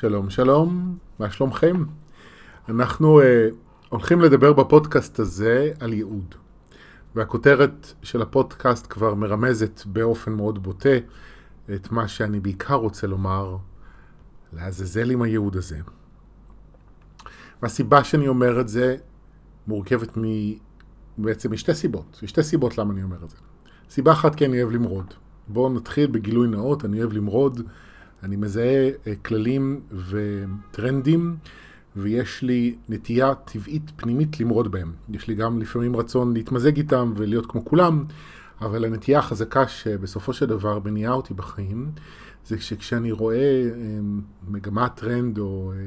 שלום, שלום, מה שלומכם? אנחנו uh, הולכים לדבר בפודקאסט הזה על ייעוד. והכותרת של הפודקאסט כבר מרמזת באופן מאוד בוטה את מה שאני בעיקר רוצה לומר, לעזאזל עם הייעוד הזה. והסיבה שאני אומר את זה מורכבת מ... בעצם משתי סיבות. יש שתי סיבות למה אני אומר את זה. סיבה אחת כי אני אוהב למרוד. בואו נתחיל בגילוי נאות, אני אוהב למרוד. אני מזהה אה, כללים וטרנדים, ויש לי נטייה טבעית פנימית למרוד בהם. יש לי גם לפעמים רצון להתמזג איתם ולהיות כמו כולם, אבל הנטייה החזקה שבסופו של דבר מניעה אותי בחיים, זה שכשאני רואה אה, מגמה, טרנד או אה,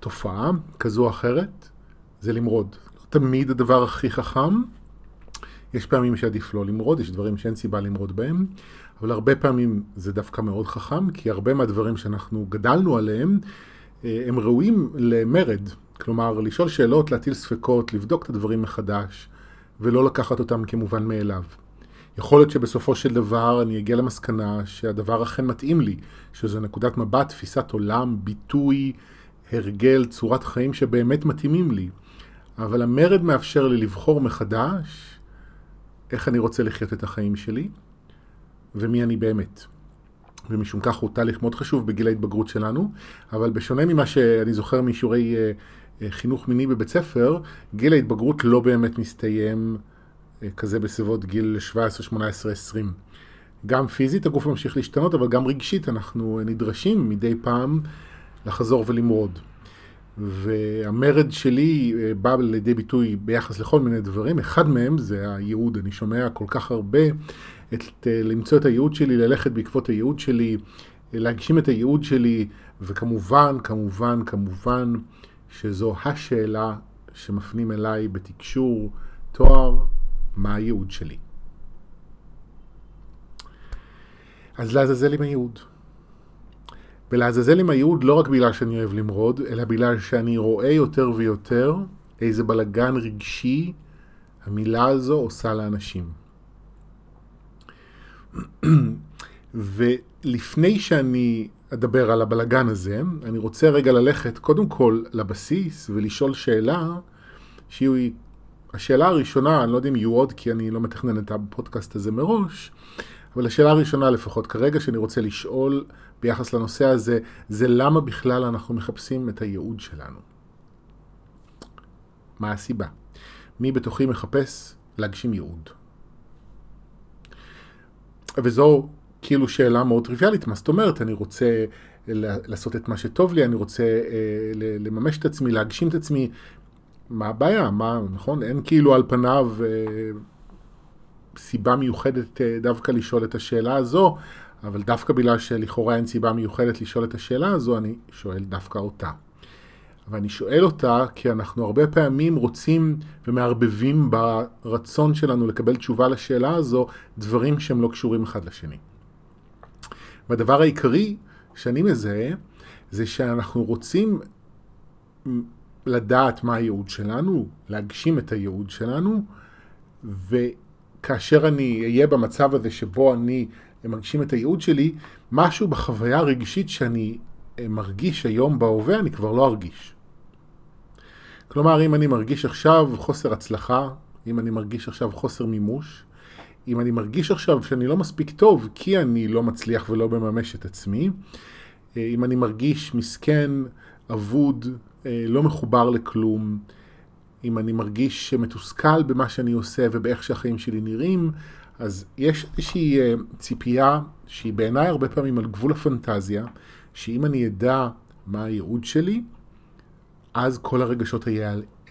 תופעה כזו או אחרת, זה למרוד. לא תמיד הדבר הכי חכם, יש פעמים שעדיף לא למרוד, יש דברים שאין סיבה למרוד בהם, אבל הרבה פעמים זה דווקא מאוד חכם, כי הרבה מהדברים שאנחנו גדלנו עליהם, אה, הם ראויים למרד. כלומר, לשאול שאלות, להטיל ספקות, לבדוק את הדברים מחדש, ולא לקחת אותם כמובן מאליו. יכול להיות שבסופו של דבר אני אגיע למסקנה שהדבר אכן מתאים לי, שזו נקודת מבט, תפיסת עולם, ביטוי, הרגל, צורת חיים שבאמת מתאימים לי. אבל המרד מאפשר לי לבחור מחדש איך אני רוצה לחיות את החיים שלי, ומי אני באמת. ומשום כך הוא תהליך מאוד חשוב בגיל ההתבגרות שלנו, אבל בשונה ממה שאני זוכר משיעורי אה, אה, חינוך מיני בבית ספר, גיל ההתבגרות לא באמת מסתיים אה, כזה בסביבות גיל 17, 18, 20. גם פיזית הגוף ממשיך להשתנות, אבל גם רגשית אנחנו נדרשים מדי פעם לחזור ולמרוד. והמרד שלי בא לידי ביטוי ביחס לכל מיני דברים, אחד מהם זה הייעוד, אני שומע כל כך הרבה את, אה, למצוא את הייעוד שלי, ללכת בעקבות הייעוד שלי, להגשים את הייעוד שלי, וכמובן, כמובן, כמובן, שזו השאלה שמפנים אליי בתקשור תואר, מה הייעוד שלי. אז לעזאזל עם הייעוד. ולעזאזל עם הייעוד לא רק בגלל שאני אוהב למרוד, אלא בגלל שאני רואה יותר ויותר איזה בלגן רגשי המילה הזו עושה לאנשים. ולפני שאני אדבר על הבלגן הזה, אני רוצה רגע ללכת קודם כל לבסיס ולשאול שאלה שהיא השאלה הראשונה, אני לא יודע אם יהיו עוד כי אני לא מתכנן את הפודקאסט הזה מראש, אבל השאלה הראשונה לפחות כרגע שאני רוצה לשאול ביחס לנושא הזה, זה למה בכלל אנחנו מחפשים את הייעוד שלנו. מה הסיבה? מי בתוכי מחפש להגשים ייעוד? וזו כאילו שאלה מאוד טריוויאלית, מה זאת אומרת? אני רוצה לעשות את מה שטוב לי, אני רוצה אה, לממש את עצמי, להגשים את עצמי. מה הבעיה? מה, נכון? אין כאילו על פניו אה, סיבה מיוחדת אה, דווקא לשאול את השאלה הזו, אבל דווקא בגלל שלכאורה אין סיבה מיוחדת לשאול את השאלה הזו, אני שואל דווקא אותה. ואני שואל אותה כי אנחנו הרבה פעמים רוצים ומערבבים ברצון שלנו לקבל תשובה לשאלה הזו דברים שהם לא קשורים אחד לשני. והדבר העיקרי שאני מזהה זה שאנחנו רוצים לדעת מה הייעוד שלנו, להגשים את הייעוד שלנו, וכאשר אני אהיה במצב הזה שבו אני מגשים את הייעוד שלי, משהו בחוויה הרגשית שאני מרגיש היום בהווה, אני כבר לא ארגיש. כלומר, אם אני מרגיש עכשיו חוסר הצלחה, אם אני מרגיש עכשיו חוסר מימוש, אם אני מרגיש עכשיו שאני לא מספיק טוב כי אני לא מצליח ולא מממש את עצמי, אה, אם אני מרגיש מסכן, אבוד, אה, לא מחובר לכלום, אם אני מרגיש מתוסכל במה שאני עושה ובאיך שהחיים שלי נראים, אז יש איזושהי אה, ציפייה שהיא בעיניי הרבה פעמים על גבול הפנטזיה, שאם אני אדע מה הייעוד שלי, אז כל הרגשות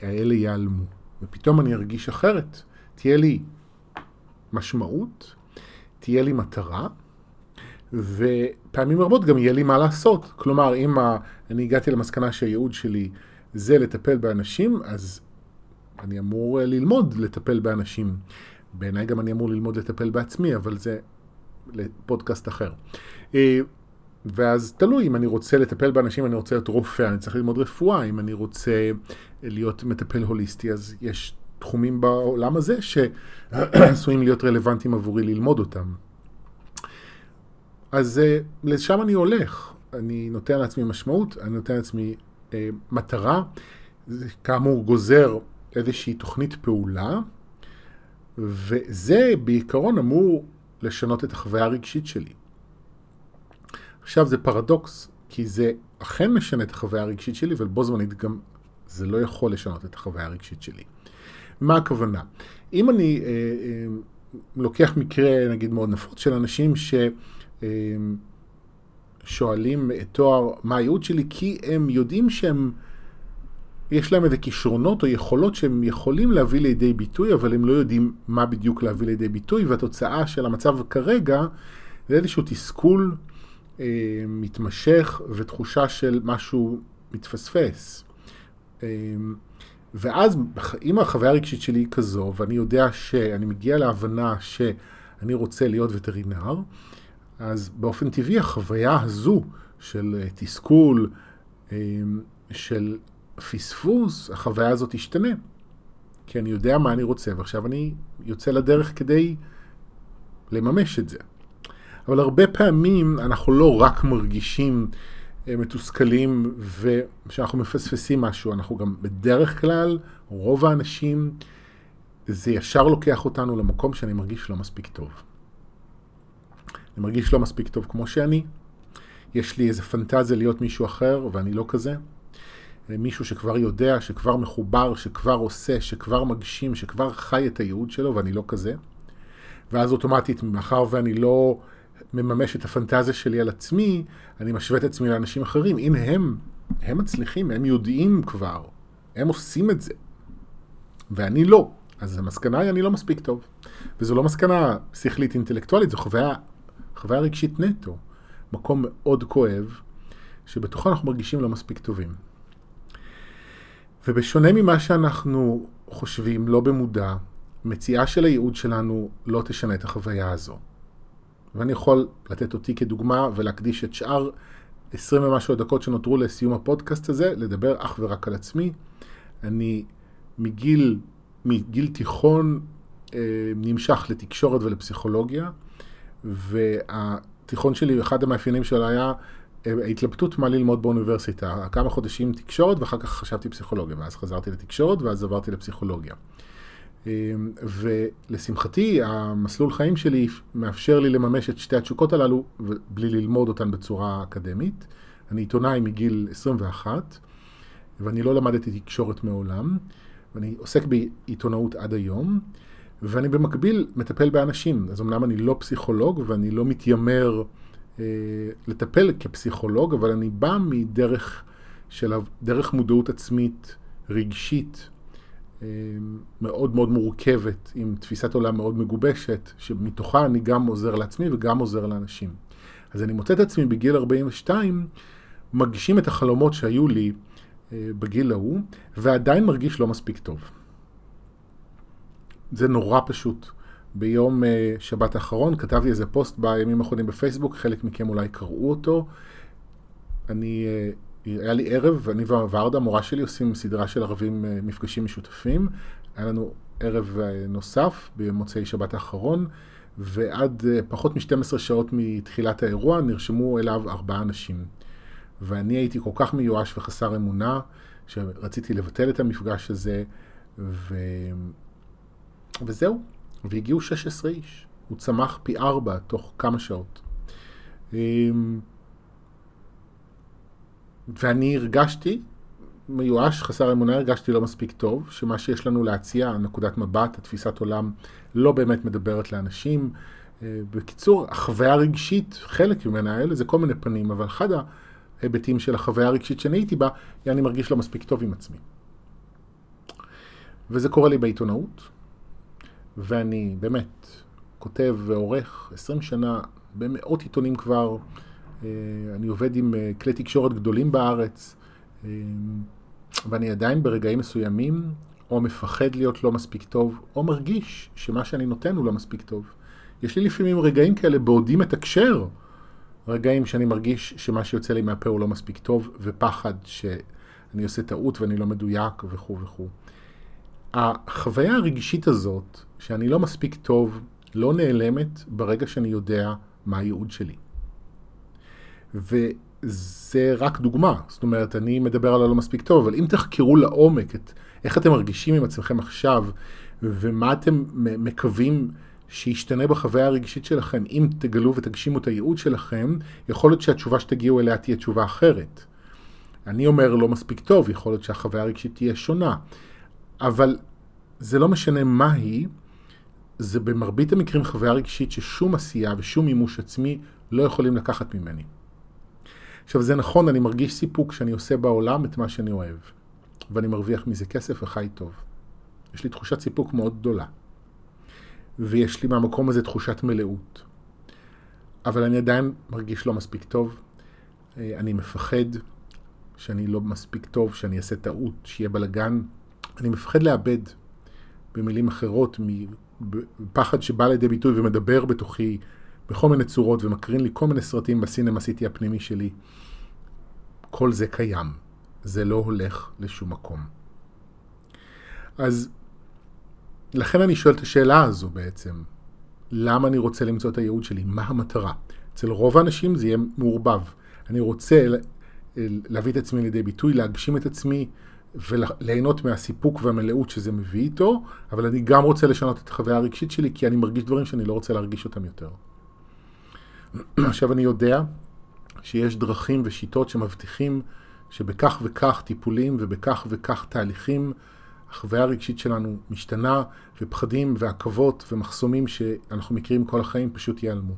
האלה ייעלמו. ופתאום אני ארגיש אחרת. תהיה לי משמעות, תהיה לי מטרה, ופעמים רבות גם יהיה לי מה לעשות. כלומר, אם אני הגעתי למסקנה שהייעוד שלי זה לטפל באנשים, אז אני אמור ללמוד לטפל באנשים. בעיניי גם אני אמור ללמוד לטפל בעצמי, אבל זה לפודקאסט אחר. אה, ואז תלוי, אם אני רוצה לטפל באנשים, אני רוצה להיות רופא, אני צריך ללמוד רפואה, אם אני רוצה להיות מטפל הוליסטי, אז יש תחומים בעולם הזה שעשויים להיות רלוונטיים עבורי ללמוד אותם. אז אה, לשם אני הולך. אני נותן לעצמי משמעות, אני נותן לעצמי אה, מטרה, זה כאמור גוזר איזושהי תוכנית פעולה, וזה בעיקרון אמור לשנות את החוויה הרגשית שלי. עכשיו זה פרדוקס, כי זה אכן משנה את החוויה הרגשית שלי, אבל בו זמנית גם זה לא יכול לשנות את החוויה הרגשית שלי. מה הכוונה? אם אני אה, אה, לוקח מקרה, נגיד, מאוד נפוץ של אנשים ששואלים אה, תואר מה הייעוד שלי, כי הם יודעים שהם, יש להם איזה כישרונות או יכולות שהם יכולים להביא לידי ביטוי, אבל הם לא יודעים מה בדיוק להביא לידי ביטוי, והתוצאה של המצב כרגע זה איזשהו תסכול אה, מתמשך ותחושה של משהו מתפספס. אה, ואז אם החוויה הרגשית שלי היא כזו, ואני יודע שאני מגיע להבנה שאני רוצה להיות וטרינר, אז באופן טבעי החוויה הזו של אה, תסכול, אה, של פספוס, החוויה הזאת תשתנה. כי אני יודע מה אני רוצה, ועכשיו אני יוצא לדרך כדי לממש את זה. אבל הרבה פעמים אנחנו לא רק מרגישים אה, מתוסכלים ושאנחנו מפספסים משהו, אנחנו גם בדרך כלל, רוב האנשים, זה ישר לוקח אותנו למקום שאני מרגיש לא מספיק טוב. אני מרגיש לא מספיק טוב כמו שאני, יש לי איזה פנטזיה להיות מישהו אחר ואני לא כזה. מישהו שכבר יודע, שכבר מחובר, שכבר עושה, שכבר מגשים, שכבר חי את הייעוד שלו ואני לא כזה. ואז אוטומטית, מאחר ואני לא מממש את הפנטזיה שלי על עצמי, אני משווה את עצמי לאנשים אחרים. הנה הם, הם מצליחים, הם יודעים כבר, הם עושים את זה. ואני לא. אז המסקנה היא אני לא מספיק טוב. וזו לא מסקנה שכלית אינטלקטואלית, זו חוויה, חוויה רגשית נטו. מקום מאוד כואב, שבתוכו אנחנו מרגישים לא מספיק טובים. ובשונה ממה שאנחנו חושבים, לא במודע, מציאה של הייעוד שלנו לא תשנה את החוויה הזו. ואני יכול לתת אותי כדוגמה ולהקדיש את שאר 20 ומשהו הדקות שנותרו לסיום הפודקאסט הזה, לדבר אך ורק על עצמי. אני מגיל, מגיל תיכון אה, נמשך לתקשורת ולפסיכולוגיה, והתיכון שלי, אחד המאפיינים שלו היה ההתלבטות מה ללמוד באוניברסיטה. כמה חודשים תקשורת ואחר כך חשבתי פסיכולוגיה, ואז חזרתי לתקשורת ואז עברתי לפסיכולוגיה. אמ, ולשמחתי, המסלול חיים שלי מאפשר לי לממש את שתי התשוקות הללו בלי ללמוד אותן בצורה אקדמית. אני עיתונאי מגיל 21, ואני לא למדתי תקשורת מעולם, ואני עוסק בעיתונאות עד היום, ואני במקביל מטפל באנשים. אז אמנם אני לא פסיכולוג ואני לא מתיימר לטפל כפסיכולוג, אבל אני בא מדרך של דרך מודעות עצמית, רגשית, אה, מאוד מאוד מורכבת, עם תפיסת עולם מאוד מגובשת, שמתוכה אני גם עוזר לעצמי וגם עוזר לאנשים. אז אני מוצא את עצמי בגיל 42, מגשים את החלומות שהיו לי אה, בגיל ההוא, ועדיין מרגיש לא מספיק טוב. זה נורא פשוט. ביום אה, שבת האחרון כתבתי איזה פוסט בימים האחרונים בפייסבוק, חלק מכם אולי קראו אותו. אני היה לי ערב, ואני וורדה, המורה שלי, עושים סדרה של ערבים אה, מפגשים משותפים. היה לנו ערב אה, נוסף במוצאי שבת האחרון, ועד אה, פחות מ-12 שעות מתחילת האירוע נרשמו אליו ארבעה אנשים. ואני הייתי כל כך מיואש וחסר אמונה, שרציתי לבטל את המפגש הזה, ו... וזהו. והגיעו 16 איש. הוא צמח פי ארבע תוך כמה שעות. אמ, ואני הרגשתי מיואש, חסר אמונה, הרגשתי לא מספיק טוב, שמה שיש לנו להציע, נקודת מבט, התפיסת עולם, לא באמת מדברת לאנשים. אה, בקיצור, החוויה הרגשית, חלק ממנה האלה, זה כל מיני פנים, אבל אחד ההיבטים של החוויה הרגשית שאני הייתי בה, היא אני מרגיש לא מספיק טוב עם עצמי. וזה קורה לי בעיתונאות, ואני באמת כותב ועורך 20 שנה במאות עיתונים כבר, אה, אני עובד עם אה, כלי תקשורת גדולים בארץ, אה, ואני עדיין ברגעים מסוימים או מפחד להיות לא מספיק טוב, או מרגיש שמה שאני נותן הוא לא מספיק טוב. יש לי לפעמים רגעים כאלה בעודי מתקשר, רגעים שאני מרגיש שמה שיוצא לי מהפה הוא לא מספיק טוב, ופחד שאני עושה טעות ואני לא מדויק וכו' וכו'. החוויה הרגשית הזאת, שאני לא מספיק טוב, לא נעלמת ברגע שאני יודע מה הייעוד שלי. זה רק דוגמה. זאת אומרת, אני מדבר על הלא מספיק טוב, אבל אם תחקרו לעומק את איך אתם מרגישים עם עצמכם עכשיו, ומה אתם מקווים שישתנה בחוויה הרגשית שלכם, אם תגלו ותגשימו את הייעוד שלכם, יכול להיות שהתשובה שתגיעו אליה תהיה תשובה אחרת. אני אומר לא מספיק טוב, יכול להיות שהחוויה הרגשית תהיה שונה. אבל זה לא משנה מה היא, זה במרבית המקרים חוויה רגשית ששום עשייה ושום מימוש עצמי לא יכולים לקחת ממני. עכשיו זה נכון, אני מרגיש סיפוק שאני עושה בעולם את מה שאני אוהב, ואני מרוויח מזה כסף וחי טוב. יש לי תחושת סיפוק מאוד גדולה, ויש לי מהמקום הזה תחושת מלאות. אבל אני עדיין מרגיש לא מספיק טוב, אה, אני מפחד שאני לא מספיק טוב, שאני אעשה טעות, שיהיה בלאגן. אני מפחד לאבד, במילים אחרות, מפחד שבא לידי ביטוי ומדבר בתוכי בכל מיני צורות ומקרין לי כל מיני סרטים בסינמה סיטי הפנימי שלי. כל זה קיים. זה לא הולך לשום מקום. אז לכן אני שואל את השאלה הזו בעצם. למה אני רוצה למצוא את הייעוד שלי? מה המטרה? אצל רוב האנשים זה יהיה מעורבב. אני רוצה להביא את עצמי לידי ביטוי, להגשים את עצמי וליהנות מהסיפוק והמלאות שזה מביא איתו, אבל אני גם רוצה לשנות את החוויה הרגשית שלי, כי אני מרגיש דברים שאני לא רוצה להרגיש אותם יותר. עכשיו אני יודע שיש דרכים ושיטות שמבטיחים שבכך וכך טיפולים ובכך וכך תהליכים החוויה הרגשית שלנו משתנה ופחדים ועכבות ומחסומים שאנחנו מכירים כל החיים פשוט ייעלמו.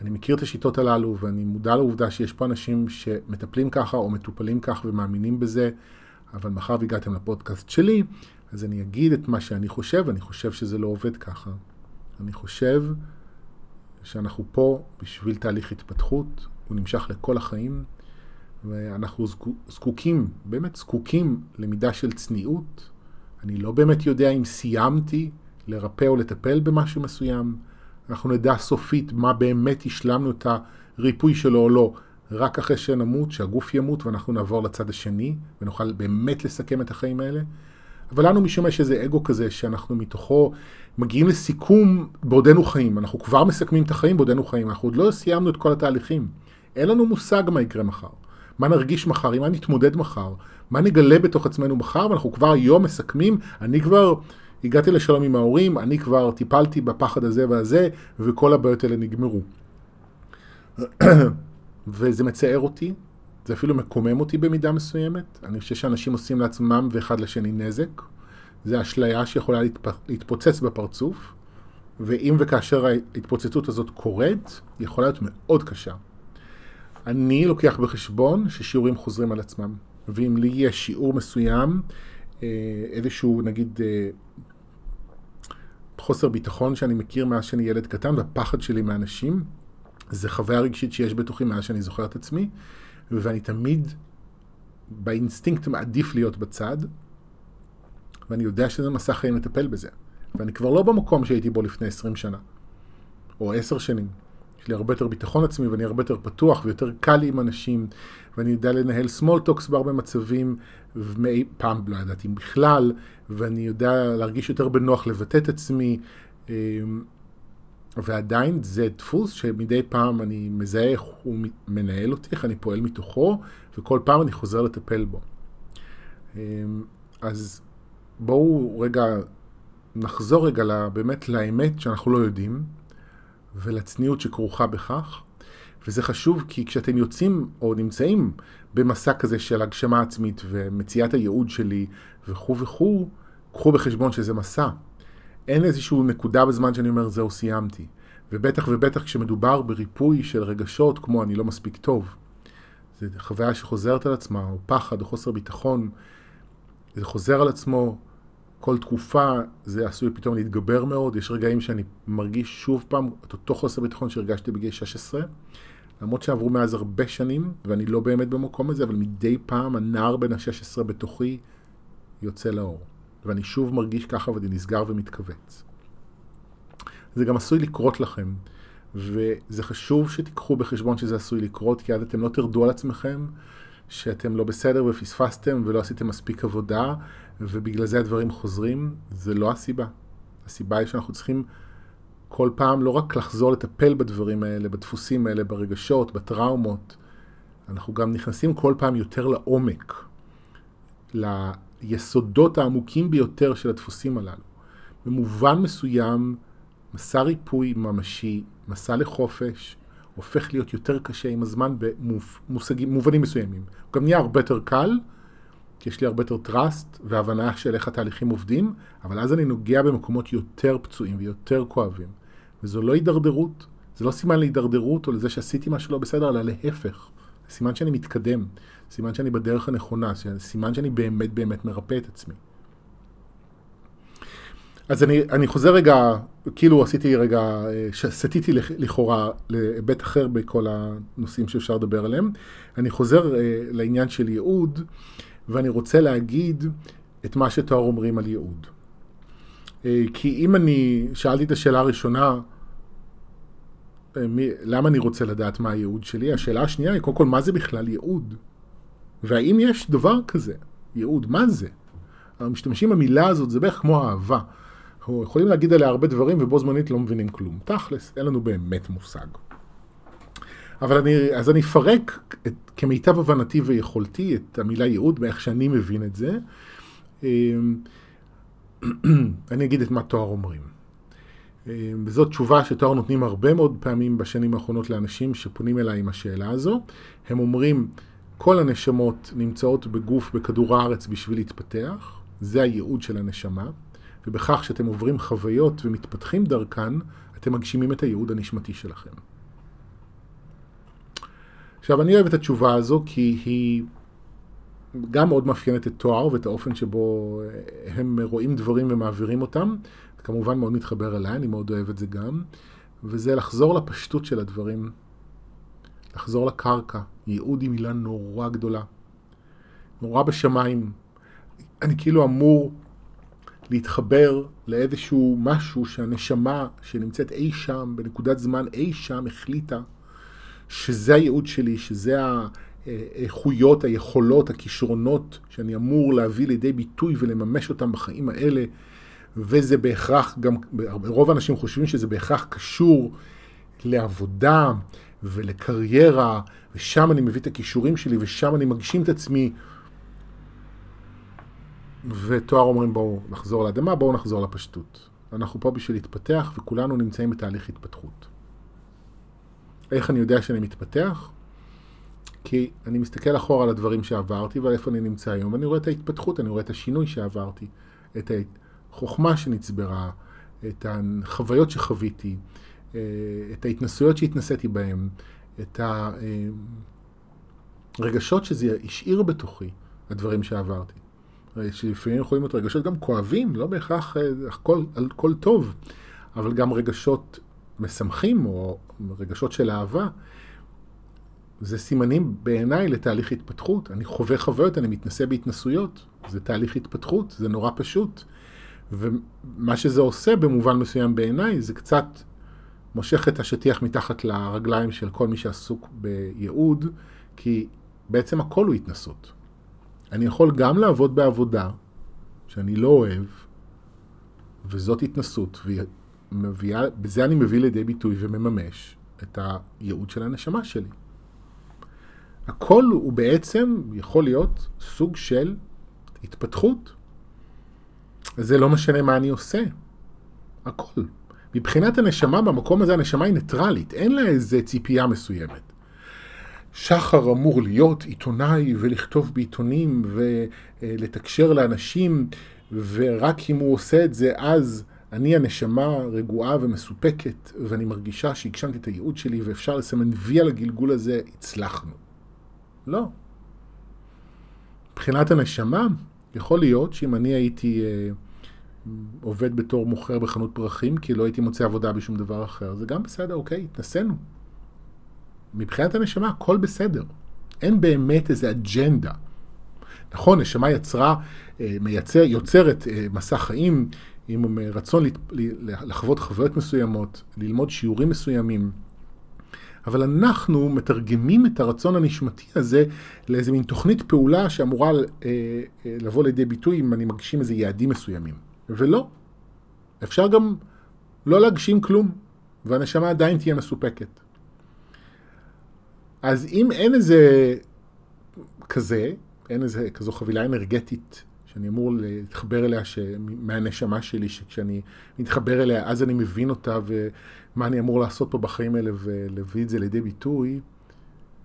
אני מכיר את השיטות הללו ואני מודע לעובדה שיש פה אנשים שמטפלים ככה או מטופלים כך ומאמינים בזה, אבל מאחר והגעתם לפודקאסט שלי, אז אני אגיד את מה שאני חושב, אני חושב שזה לא עובד ככה. אני חושב שאנחנו פה בשביל תהליך התפתחות, הוא נמשך לכל החיים, ואנחנו זקוקים, באמת זקוקים למידה של צניעות. אני לא באמת יודע אם סיימתי לרפא או לטפל במשהו מסוים. אנחנו נדע סופית מה באמת השלמנו את הריפוי שלו או לא, רק אחרי שנמות, שהגוף ימות ואנחנו נעבור לצד השני, ונוכל באמת לסכם את החיים האלה. אבל לנו משום יש איזה אגו כזה שאנחנו מתוכו מגיעים לסיכום בעודנו חיים. אנחנו כבר מסכמים את החיים בעודנו חיים, אנחנו עוד לא סיימנו את כל התהליכים. אין לנו מושג מה יקרה מחר. מה נרגיש מחר, עם מה נתמודד מחר, מה נגלה בתוך עצמנו מחר, ואנחנו כבר היום מסכמים, אני כבר הגעתי לשלום עם ההורים, אני כבר טיפלתי בפחד הזה והזה, וכל הבעיות האלה נגמרו. וזה מצער אותי, זה אפילו מקומם אותי במידה מסוימת. אני חושב שאנשים עושים לעצמם ואחד לשני נזק. זה אשליה שיכולה להתפ... להתפוצץ בפרצוף, ואם וכאשר ההתפוצצות הזאת קורית, היא יכולה להיות מאוד קשה. אני לוקח בחשבון ששיעורים חוזרים על עצמם, ואם לי יש שיעור מסוים, אה, איזשהו נגיד אה, חוסר ביטחון שאני מכיר מאז שאני ילד קטן, והפחד שלי מאנשים, זה חוויה רגשית שיש בתוכי מאז שאני זוכר את עצמי, ואני תמיד באינסטינקט מעדיף להיות בצד, ואני יודע שזה מסע חיים לטפל בזה. ואני כבר לא במקום שהייתי בו לפני 20 שנה, או 10 שנים. יש לי הרבה יותר ביטחון עצמי ואני הרבה יותר פתוח ויותר קל לי עם אנשים ואני יודע לנהל small talks בהרבה מצבים ומאי פעם לא ידעתי בכלל ואני יודע להרגיש יותר בנוח לבטא את עצמי אמ, ועדיין זה דפוס שמדי פעם אני מזהה איך הוא מנהל אותי, איך אני פועל מתוכו וכל פעם אני חוזר לטפל בו. אמ, אז בואו רגע נחזור רגע באמת לאמת שאנחנו לא יודעים ולצניעות שכרוכה בכך. וזה חשוב כי כשאתם יוצאים או נמצאים במסע כזה של הגשמה עצמית ומציאת הייעוד שלי וכו' וכו', קחו בחשבון שזה מסע. אין איזושהי נקודה בזמן שאני אומר זהו סיימתי. ובטח ובטח כשמדובר בריפוי של רגשות כמו אני לא מספיק טוב. זו חוויה שחוזרת על עצמה, או פחד, או חוסר ביטחון. זה חוזר על עצמו כל תקופה זה עשוי פתאום להתגבר מאוד, יש רגעים שאני מרגיש שוב פעם את אותו חוסר ביטחון שהרגשתי בגיל 16, למרות שעברו מאז הרבה שנים, ואני לא באמת במקום הזה, אבל מדי פעם הנער בן ה-16 בתוכי יוצא לאור. ואני שוב מרגיש ככה ואני נסגר ומתכווץ. זה גם עשוי לקרות לכם, וזה חשוב שתיקחו בחשבון שזה עשוי לקרות, כי אז אתם לא תרדו על עצמכם, שאתם לא בסדר ופספסתם ולא עשיתם מספיק עבודה, ובגלל זה הדברים חוזרים, זה לא הסיבה. הסיבה היא שאנחנו צריכים כל פעם לא רק לחזור לטפל בדברים האלה, בדפוסים האלה, ברגשות, בטראומות, אנחנו גם נכנסים כל פעם יותר לעומק, ליסודות העמוקים ביותר של הדפוסים הללו. במובן מסוים, מסע ריפוי ממשי, מסע לחופש, הופך להיות יותר קשה עם הזמן במובנים מסוימים. הוא גם נהיה הרבה יותר קל, כי יש לי הרבה יותר trust והבנה של איך התהליכים עובדים, אבל אז אני נוגע במקומות יותר פצועים ויותר כואבים. וזו לא הידרדרות, זה לא סימן להידרדרות או לזה שעשיתי משהו לא בסדר, אלא להפך. סימן שאני מתקדם, סימן שאני בדרך הנכונה, סימן שאני באמת באמת מרפא את עצמי. אז אני, אני חוזר רגע, כאילו עשיתי רגע, סטיתי לכאורה להיבט אחר בכל הנושאים שאפשר לדבר עליהם. אני חוזר אה, לעניין של ייעוד, ואני רוצה להגיד את מה שתואר אומרים על ייעוד. אה, כי אם אני, שאלתי את השאלה הראשונה, אה, מי, למה אני רוצה לדעת מה הייעוד שלי? השאלה השנייה היא, קודם כל, מה זה בכלל ייעוד? והאם יש דבר כזה, ייעוד? מה זה? משתמשים במילה הזאת, זה בערך כמו אהבה. אנחנו יכולים להגיד עליה הרבה דברים ובו זמנית לא מבינים כלום. תכלס, אין לנו באמת מושג. אבל אני, אז אני אפרק את, כמיטב הבנתי ויכולתי את המילה ייעוד מאיך שאני מבין את זה. אמ, אני אגיד את מה תואר אומרים. אמ, וזאת תשובה שתואר נותנים הרבה מאוד פעמים בשנים האחרונות לאנשים שפונים אליי עם השאלה הזו. הם אומרים, כל הנשמות נמצאות בגוף בכדור הארץ בשביל להתפתח, זה הייעוד של הנשמה. ובכך שאתם עוברים חוויות ומתפתחים דרכן, אתם מגשימים את הייעוד הנשמתי שלכם. עכשיו, אני אוהב את התשובה הזו כי היא גם מאוד מאפיינת את תואר ואת האופן שבו הם רואים דברים ומעבירים אותם. כמובן מאוד מתחבר אליי, אני מאוד אוהב את זה גם. וזה לחזור לפשטות של הדברים, לחזור לקרקע. ייעוד היא מילה נורא גדולה. נורא בשמיים. אני כאילו אמור להתחבר לאיזשהו משהו שהנשמה שנמצאת אי שם, בנקודת זמן אי שם, החליטה שזה הייעוד שלי, שזה האיכויות, היכולות, הכישרונות שאני אמור להביא לידי ביטוי ולממש אותם בחיים האלה, וזה בהכרח, גם רוב האנשים חושבים שזה בהכרח קשור לעבודה ולקריירה, ושם אני מביא את הכישורים שלי ושם אני מגשים את עצמי. ותואר אומרים בואו נחזור לאדמה, בואו נחזור לפשטות. אנחנו פה בשביל להתפתח וכולנו נמצאים בתהליך התפתחות. איך אני יודע שאני מתפתח? כי אני מסתכל אחורה על הדברים שעברתי ועל איפה אני נמצא היום, ואני רואה את ההתפתחות, אני רואה את השינוי שעברתי, את החוכמה שנצברה, את החוויות שחוויתי, את ההתנסויות שהתנסיתי בהן, את הרגשות שזה השאיר בתוכי, הדברים שעברתי. שלפעמים יכולים להיות רגשות גם כואבים, לא בהכרח אה, הכל, הכל טוב, אבל גם רגשות משמחים או רגשות של אהבה. זה סימנים בעיניי לתהליך התפתחות. אני חווה חוויות, אני מתנסה בהתנסויות. זה תהליך התפתחות, זה נורא פשוט. ומה שזה עושה במובן מסוים בעיניי, זה קצת מושך את השטיח מתחת לרגליים של כל מי שעסוק בייעוד, כי בעצם הכל הוא התנסות. אני יכול גם לעבוד בעבודה שאני לא אוהב, וזאת התנסות, ובזה אני מביא לידי ביטוי ומממש את הייעוד של הנשמה שלי. הכל הוא בעצם יכול להיות סוג של התפתחות. זה לא משנה מה אני עושה. הכל. מבחינת הנשמה, במקום הזה הנשמה היא ניטרלית, אין לה איזה ציפייה מסוימת. שחר אמור להיות עיתונאי ולכתוב בעיתונים ולתקשר לאנשים, ורק אם הוא עושה את זה אז אני הנשמה רגועה ומסופקת, ואני מרגישה שהגשמתי את הייעוד שלי ואפשר לסמן וי על הגלגול הזה, הצלחנו. לא. מבחינת הנשמה, יכול להיות שאם אני הייתי אה, עובד בתור מוכר בחנות פרחים, כי לא הייתי מוצא עבודה בשום דבר אחר, זה גם בסדר, אוקיי, התנסינו. מבחינת הנשמה הכל בסדר. אין באמת איזה אג'נדה. נכון, נשמה יצרה, אה, מייצר, יוצרת אה, מסע חיים עם רצון לחוות חוויות מסוימות, ללמוד שיעורים מסוימים. אבל אנחנו מתרגמים את הרצון הנשמתי הזה לאיזה מין תוכנית פעולה שאמורה אה, לבוא לידי ביטוי אם אני מגשים איזה יעדים מסוימים. ולא. אפשר גם לא להגשים כלום, והנשמה עדיין תהיה מסופקת. אז אם אין איזה כזה, אין איזה כזו חבילה אנרגטית שאני אמור להתחבר אליה ש... מהנשמה שלי, שכשאני מתחבר אליה אז אני מבין אותה ומה אני אמור לעשות פה בחיים האלה ולהביא את זה לידי ביטוי,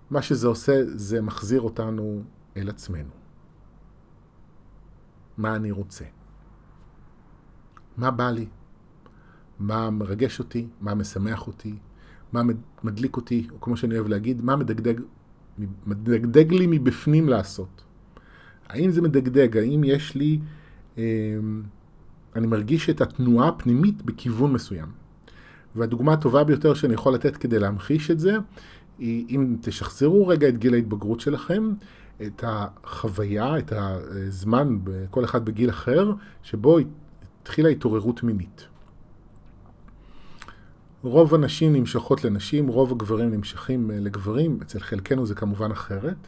מה שזה עושה זה מחזיר אותנו אל עצמנו. מה אני רוצה? מה בא לי? מה מרגש אותי? מה משמח אותי? מה מדליק אותי? או כמו שאני אוהב להגיד, מה מדגדג, מדגדג לי מבפנים לעשות? האם זה מדגדג? האם יש לי... אה, אני מרגיש את התנועה הפנימית בכיוון מסוים. והדוגמה הטובה ביותר שאני יכול לתת כדי להמחיש את זה, היא אם תשחזרו רגע את גיל ההתבגרות שלכם, את החוויה, את הזמן, כל אחד בגיל אחר, שבו התחילה התעוררות מינית. רוב הנשים נמשכות לנשים, רוב הגברים נמשכים לגברים, אצל חלקנו זה כמובן אחרת.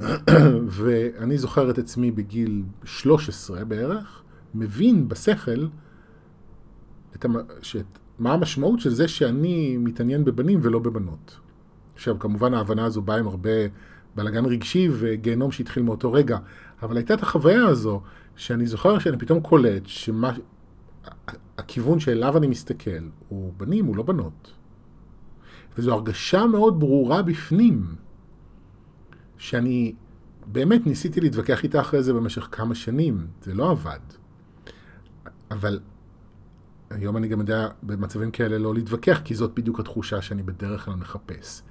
ואני זוכר את עצמי בגיל 13 בערך, מבין בשכל את המ... שאת... מה המשמעות של זה שאני מתעניין בבנים ולא בבנות. עכשיו, כמובן ההבנה הזו באה עם הרבה בלאגן רגשי וגיהנום שהתחיל מאותו רגע, אבל הייתה את החוויה הזו, שאני זוכר שאני פתאום קולט שמה... הכיוון שאליו אני מסתכל הוא בנים, הוא לא בנות. וזו הרגשה מאוד ברורה בפנים. שאני באמת ניסיתי להתווכח איתה אחרי זה במשך כמה שנים, זה לא עבד. אבל היום אני גם יודע במצבים כאלה לא להתווכח, כי זאת בדיוק התחושה שאני בדרך כלל מחפש.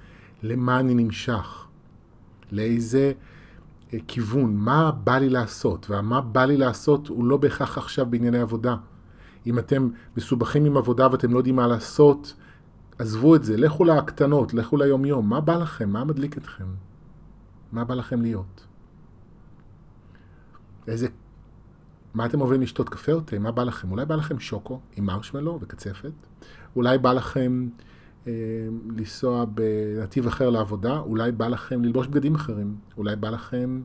למה אני נמשך? לאיזה כיוון? מה בא לי לעשות? ומה בא לי לעשות הוא לא בהכרח עכשיו בענייני עבודה. אם אתם מסובכים עם עבודה ואתם לא יודעים מה לעשות, עזבו את זה, לכו לקטנות, לכו ליומיום. מה בא לכם? מה מדליק אתכם? מה בא לכם להיות? איזה... מה אתם אוהבים לשתות קפה או תה? מה בא לכם? אולי בא לכם שוקו עם מרשמלו וקצפת? אולי בא לכם אה, לנסוע בנתיב אחר לעבודה? אולי בא לכם ללבוש בגדים אחרים? אולי בא לכם...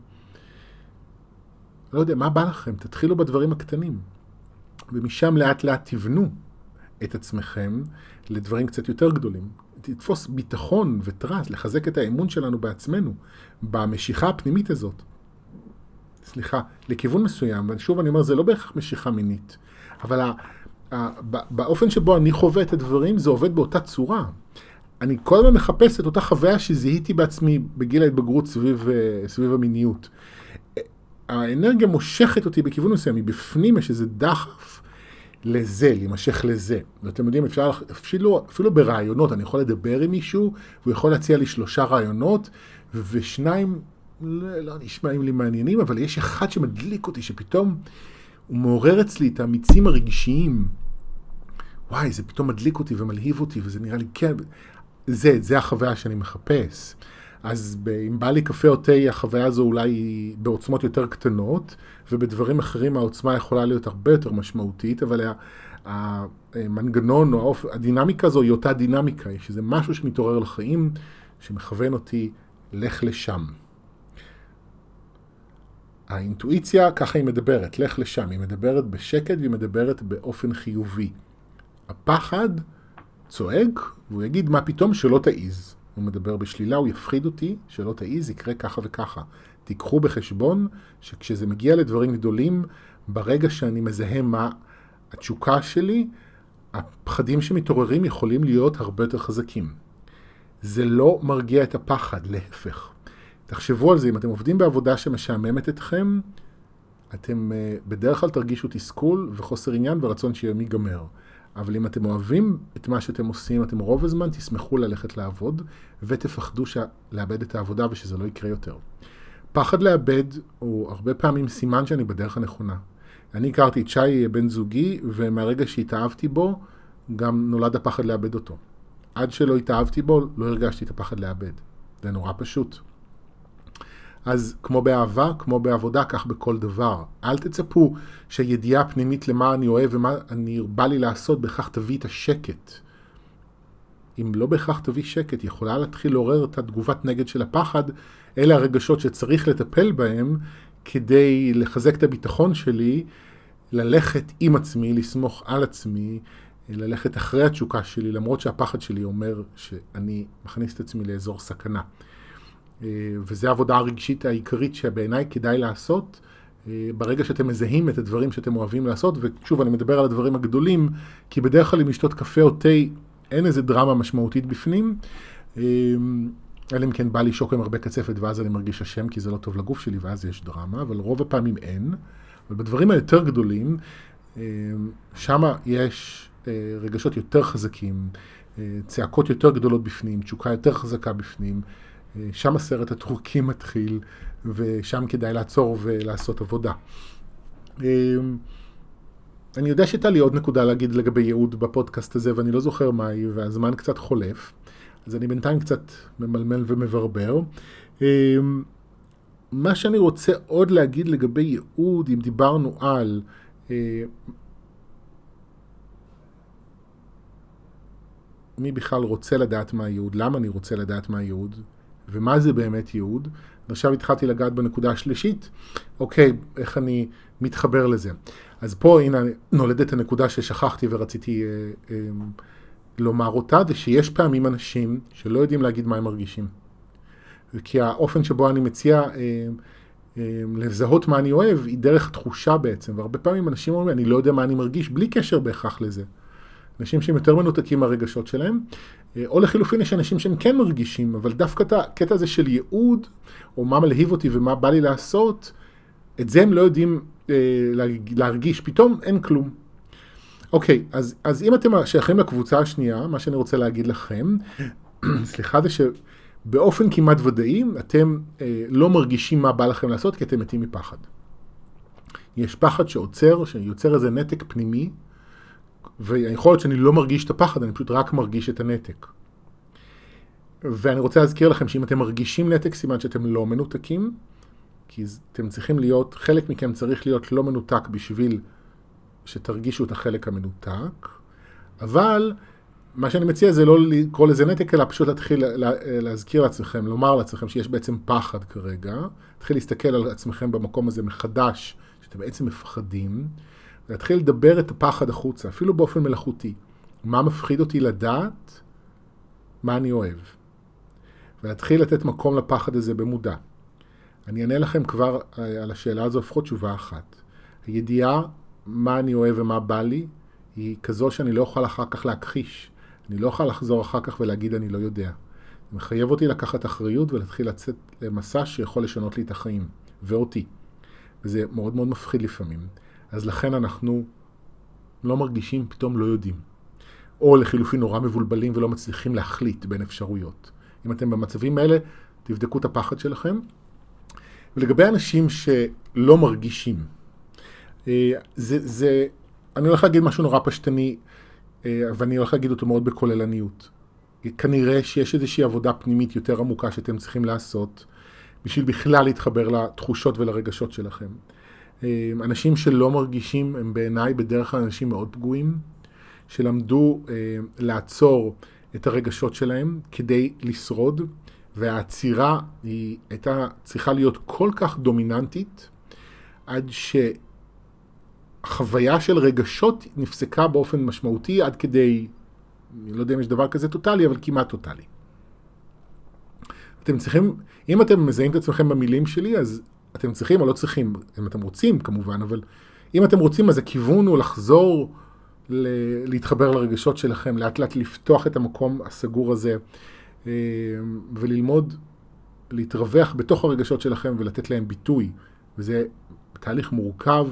לא יודע, מה בא לכם? תתחילו בדברים הקטנים. ומשם לאט לאט תבנו את עצמכם לדברים קצת יותר גדולים. תתפוס ביטחון וטראס, לחזק את האמון שלנו בעצמנו, במשיכה הפנימית הזאת. סליחה, לכיוון מסוים, ושוב אני אומר, זה לא בהכרח משיכה מינית, אבל ה, באופן שבו אני חווה את הדברים, זה עובד באותה צורה. אני כל הזמן מחפש את אותה חוויה שזיהיתי בעצמי בגיל ההתבגרות סביב, אה, סביב המיניות. האנרגיה מושכת אותי בכיוון מסוים, מבפנים יש איזה דחף לזה, להימשך לזה. ואתם יודעים, אפשר, אפילו, אפילו ברעיונות, אני יכול לדבר עם מישהו, והוא יכול להציע לי שלושה רעיונות, ושניים לא, לא נשמעים לי מעניינים, אבל יש אחד שמדליק אותי, שפתאום הוא מעורר אצלי את המיצים הרגשיים. וואי, זה פתאום מדליק אותי ומלהיב אותי, וזה נראה לי, כן, זה, זה החוויה שאני מחפש. אז אם בא לי קפה או תה, החוויה הזו אולי היא בעוצמות יותר קטנות, ובדברים אחרים העוצמה יכולה להיות הרבה יותר משמעותית, אבל המנגנון או הדינמיקה הזו היא אותה דינמיקה, שזה משהו שמתעורר לחיים, שמכוון אותי, לך לשם. האינטואיציה, ככה היא מדברת, לך לשם. היא מדברת בשקט והיא מדברת באופן חיובי. הפחד צועק, והוא יגיד, מה פתאום שלא תעיז. הוא מדבר בשלילה, הוא יפחיד אותי, שלא תעיז, יקרה ככה וככה. תיקחו בחשבון שכשזה מגיע לדברים גדולים, ברגע שאני מזהה מה התשוקה שלי, הפחדים שמתעוררים יכולים להיות הרבה יותר חזקים. זה לא מרגיע את הפחד, להפך. תחשבו על זה, אם אתם עובדים בעבודה שמשעממת אתכם, אתם uh, בדרך כלל תרגישו תסכול וחוסר עניין ורצון שיום ייגמר. אבל אם אתם אוהבים את מה שאתם עושים, אתם רוב הזמן תשמחו ללכת לעבוד ותפחדו ש... לאבד את העבודה ושזה לא יקרה יותר. פחד לאבד הוא הרבה פעמים סימן שאני בדרך הנכונה. אני הכרתי את שי בן זוגי, ומהרגע שהתאהבתי בו, גם נולד הפחד לאבד אותו. עד שלא התאהבתי בו, לא הרגשתי את הפחד לאבד. זה נורא פשוט. אז כמו באהבה, כמו בעבודה, כך בכל דבר. אל תצפו שהידיעה הפנימית למה אני אוהב ומה אני בא לי לעשות, בכך תביא את השקט. אם לא בהכרח תביא שקט, יכולה להתחיל לעורר את התגובת נגד של הפחד, אלה הרגשות שצריך לטפל בהם כדי לחזק את הביטחון שלי, ללכת עם עצמי, לסמוך על עצמי, ללכת אחרי התשוקה שלי, למרות שהפחד שלי אומר שאני מכניס את עצמי לאזור סכנה. וזו העבודה הרגשית העיקרית שבעיניי כדאי לעשות. ברגע שאתם מזהים את הדברים שאתם אוהבים לעשות, ושוב, אני מדבר על הדברים הגדולים, כי בדרך כלל אם לשתות קפה או תה, אין איזה דרמה משמעותית בפנים. אלא אם כן בא לי שוק עם הרבה קצפת ואז אני מרגיש אשם כי זה לא טוב לגוף שלי ואז יש דרמה, אבל רוב הפעמים אין. אבל בדברים היותר גדולים, שם יש רגשות יותר חזקים, צעקות יותר גדולות בפנים, תשוקה יותר חזקה בפנים. שם הסרט הטורקי מתחיל, ושם כדאי לעצור ולעשות עבודה. אני יודע שהייתה לי עוד נקודה להגיד לגבי ייעוד בפודקאסט הזה, ואני לא זוכר מה היא, והזמן קצת חולף. אז אני בינתיים קצת ממלמל ומברבר. מה שאני רוצה עוד להגיד לגבי ייעוד, אם דיברנו על... מי בכלל רוצה לדעת מה הייעוד, למה אני רוצה לדעת מה הייעוד, ומה זה באמת ייעוד. ועכשיו התחלתי לגעת בנקודה השלישית, אוקיי, איך אני מתחבר לזה. אז פה, הנה, נולדת הנקודה ששכחתי ורציתי אה, אה, לומר אותה, זה שיש פעמים אנשים שלא יודעים להגיד מה הם מרגישים. כי האופן שבו אני מציע אה, אה, לזהות מה אני אוהב, היא דרך תחושה בעצם, והרבה פעמים אנשים אומרים, אני לא יודע מה אני מרגיש, בלי קשר בהכרח לזה. אנשים שהם יותר מנותקים מהרגשות שלהם, או לחילופין יש אנשים שהם כן מרגישים, אבל דווקא את הקטע הזה של ייעוד, או מה מלהיב אותי ומה בא לי לעשות, את זה הם לא יודעים אה, להרגיש, פתאום אין כלום. אוקיי, אז, אז אם אתם שייכים לקבוצה השנייה, מה שאני רוצה להגיד לכם, סליחה, זה שבאופן כמעט ודאי, אתם אה, לא מרגישים מה בא לכם לעשות, כי אתם מתים מפחד. יש פחד שעוצר, שיוצר איזה נתק פנימי, ויכול להיות שאני לא מרגיש את הפחד, אני פשוט רק מרגיש את הנתק. ואני רוצה להזכיר לכם שאם אתם מרגישים נתק, סימן שאתם לא מנותקים, כי אתם צריכים להיות, חלק מכם צריך להיות לא מנותק בשביל שתרגישו את החלק המנותק, אבל מה שאני מציע זה לא לקרוא לזה נתק, אלא פשוט להתחיל להזכיר לעצמכם, לומר לעצמכם שיש בעצם פחד כרגע, להתחיל להסתכל על עצמכם במקום הזה מחדש, שאתם בעצם מפחדים, להתחיל לדבר את הפחד החוצה, אפילו באופן מלאכותי. מה מפחיד אותי לדעת? מה אני אוהב. ולהתחיל לתת מקום לפחד הזה במודע. אני אענה לכם כבר אה, על השאלה הזו לפחות תשובה אחת. הידיעה מה אני אוהב ומה בא לי היא כזו שאני לא אוכל אחר כך להכחיש. אני לא אוכל לחזור אחר כך ולהגיד אני לא יודע. זה מחייב אותי לקחת אחריות ולהתחיל לצאת למסע שיכול לשנות לי את החיים, ואותי. וזה מאוד מאוד מפחיד לפעמים. אז לכן אנחנו לא מרגישים, פתאום לא יודעים. או לחילופין נורא מבולבלים ולא מצליחים להחליט בין אפשרויות. אם אתם במצבים האלה, תבדקו את הפחד שלכם. ולגבי אנשים שלא מרגישים, אה, זה, זה, אני הולך להגיד משהו נורא פשטני, אה, ואני הולך להגיד אותו מאוד בכוללניות. כנראה שיש איזושהי עבודה פנימית יותר עמוקה שאתם צריכים לעשות בשביל בכלל להתחבר לתחושות ולרגשות שלכם. אה, אנשים שלא מרגישים הם בעיניי בדרך כלל אנשים מאוד פגועים, שלמדו אה, לעצור את הרגשות שלהם כדי לשרוד, והעצירה היא הייתה צריכה להיות כל כך דומיננטית, עד שהחוויה של רגשות נפסקה באופן משמעותי עד כדי, אני לא יודע אם יש דבר כזה טוטאלי, אבל כמעט טוטאלי. אתם צריכים, אם אתם מזהים את עצמכם במילים שלי, אז אתם צריכים או לא צריכים, אם אתם רוצים כמובן, אבל אם אתם רוצים אז הכיוון הוא לחזור ל- להתחבר לרגשות שלכם, לאט לאט לפתוח את המקום הסגור הזה אה, וללמוד להתרווח בתוך הרגשות שלכם ולתת להם ביטוי. וזה תהליך מורכב,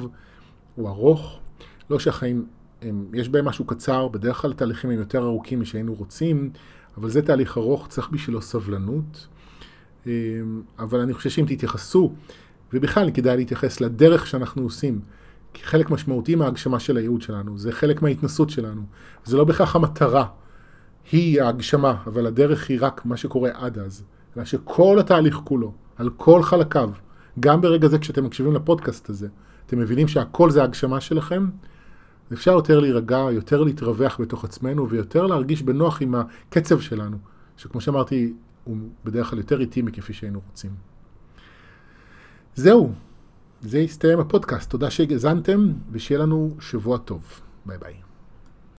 הוא ארוך, לא שהחיים, הם, יש בהם משהו קצר, בדרך כלל תהליכים הם יותר ארוכים משהיינו רוצים, אבל זה תהליך ארוך, צריך בשבילו סבלנות. אה, אבל אני חושב שאם תתייחסו ובכלל כדאי להתייחס לדרך שאנחנו עושים, כי חלק משמעותי מההגשמה של הייעוד שלנו, זה חלק מההתנסות שלנו. זה לא בהכרח המטרה, היא ההגשמה, אבל הדרך היא רק מה שקורה עד אז. אלא שכל התהליך כולו, על כל חלקיו, גם ברגע זה כשאתם מקשיבים לפודקאסט הזה, אתם מבינים שהכל זה ההגשמה שלכם, אפשר יותר להירגע, יותר להתרווח בתוך עצמנו ויותר להרגיש בנוח עם הקצב שלנו, שכמו שאמרתי, הוא בדרך כלל יותר איטי מכפי שהיינו רוצים. זהו, זה הסתיים הפודקאסט. תודה שהגזנתם, ושיהיה לנו שבוע טוב. ביי ביי.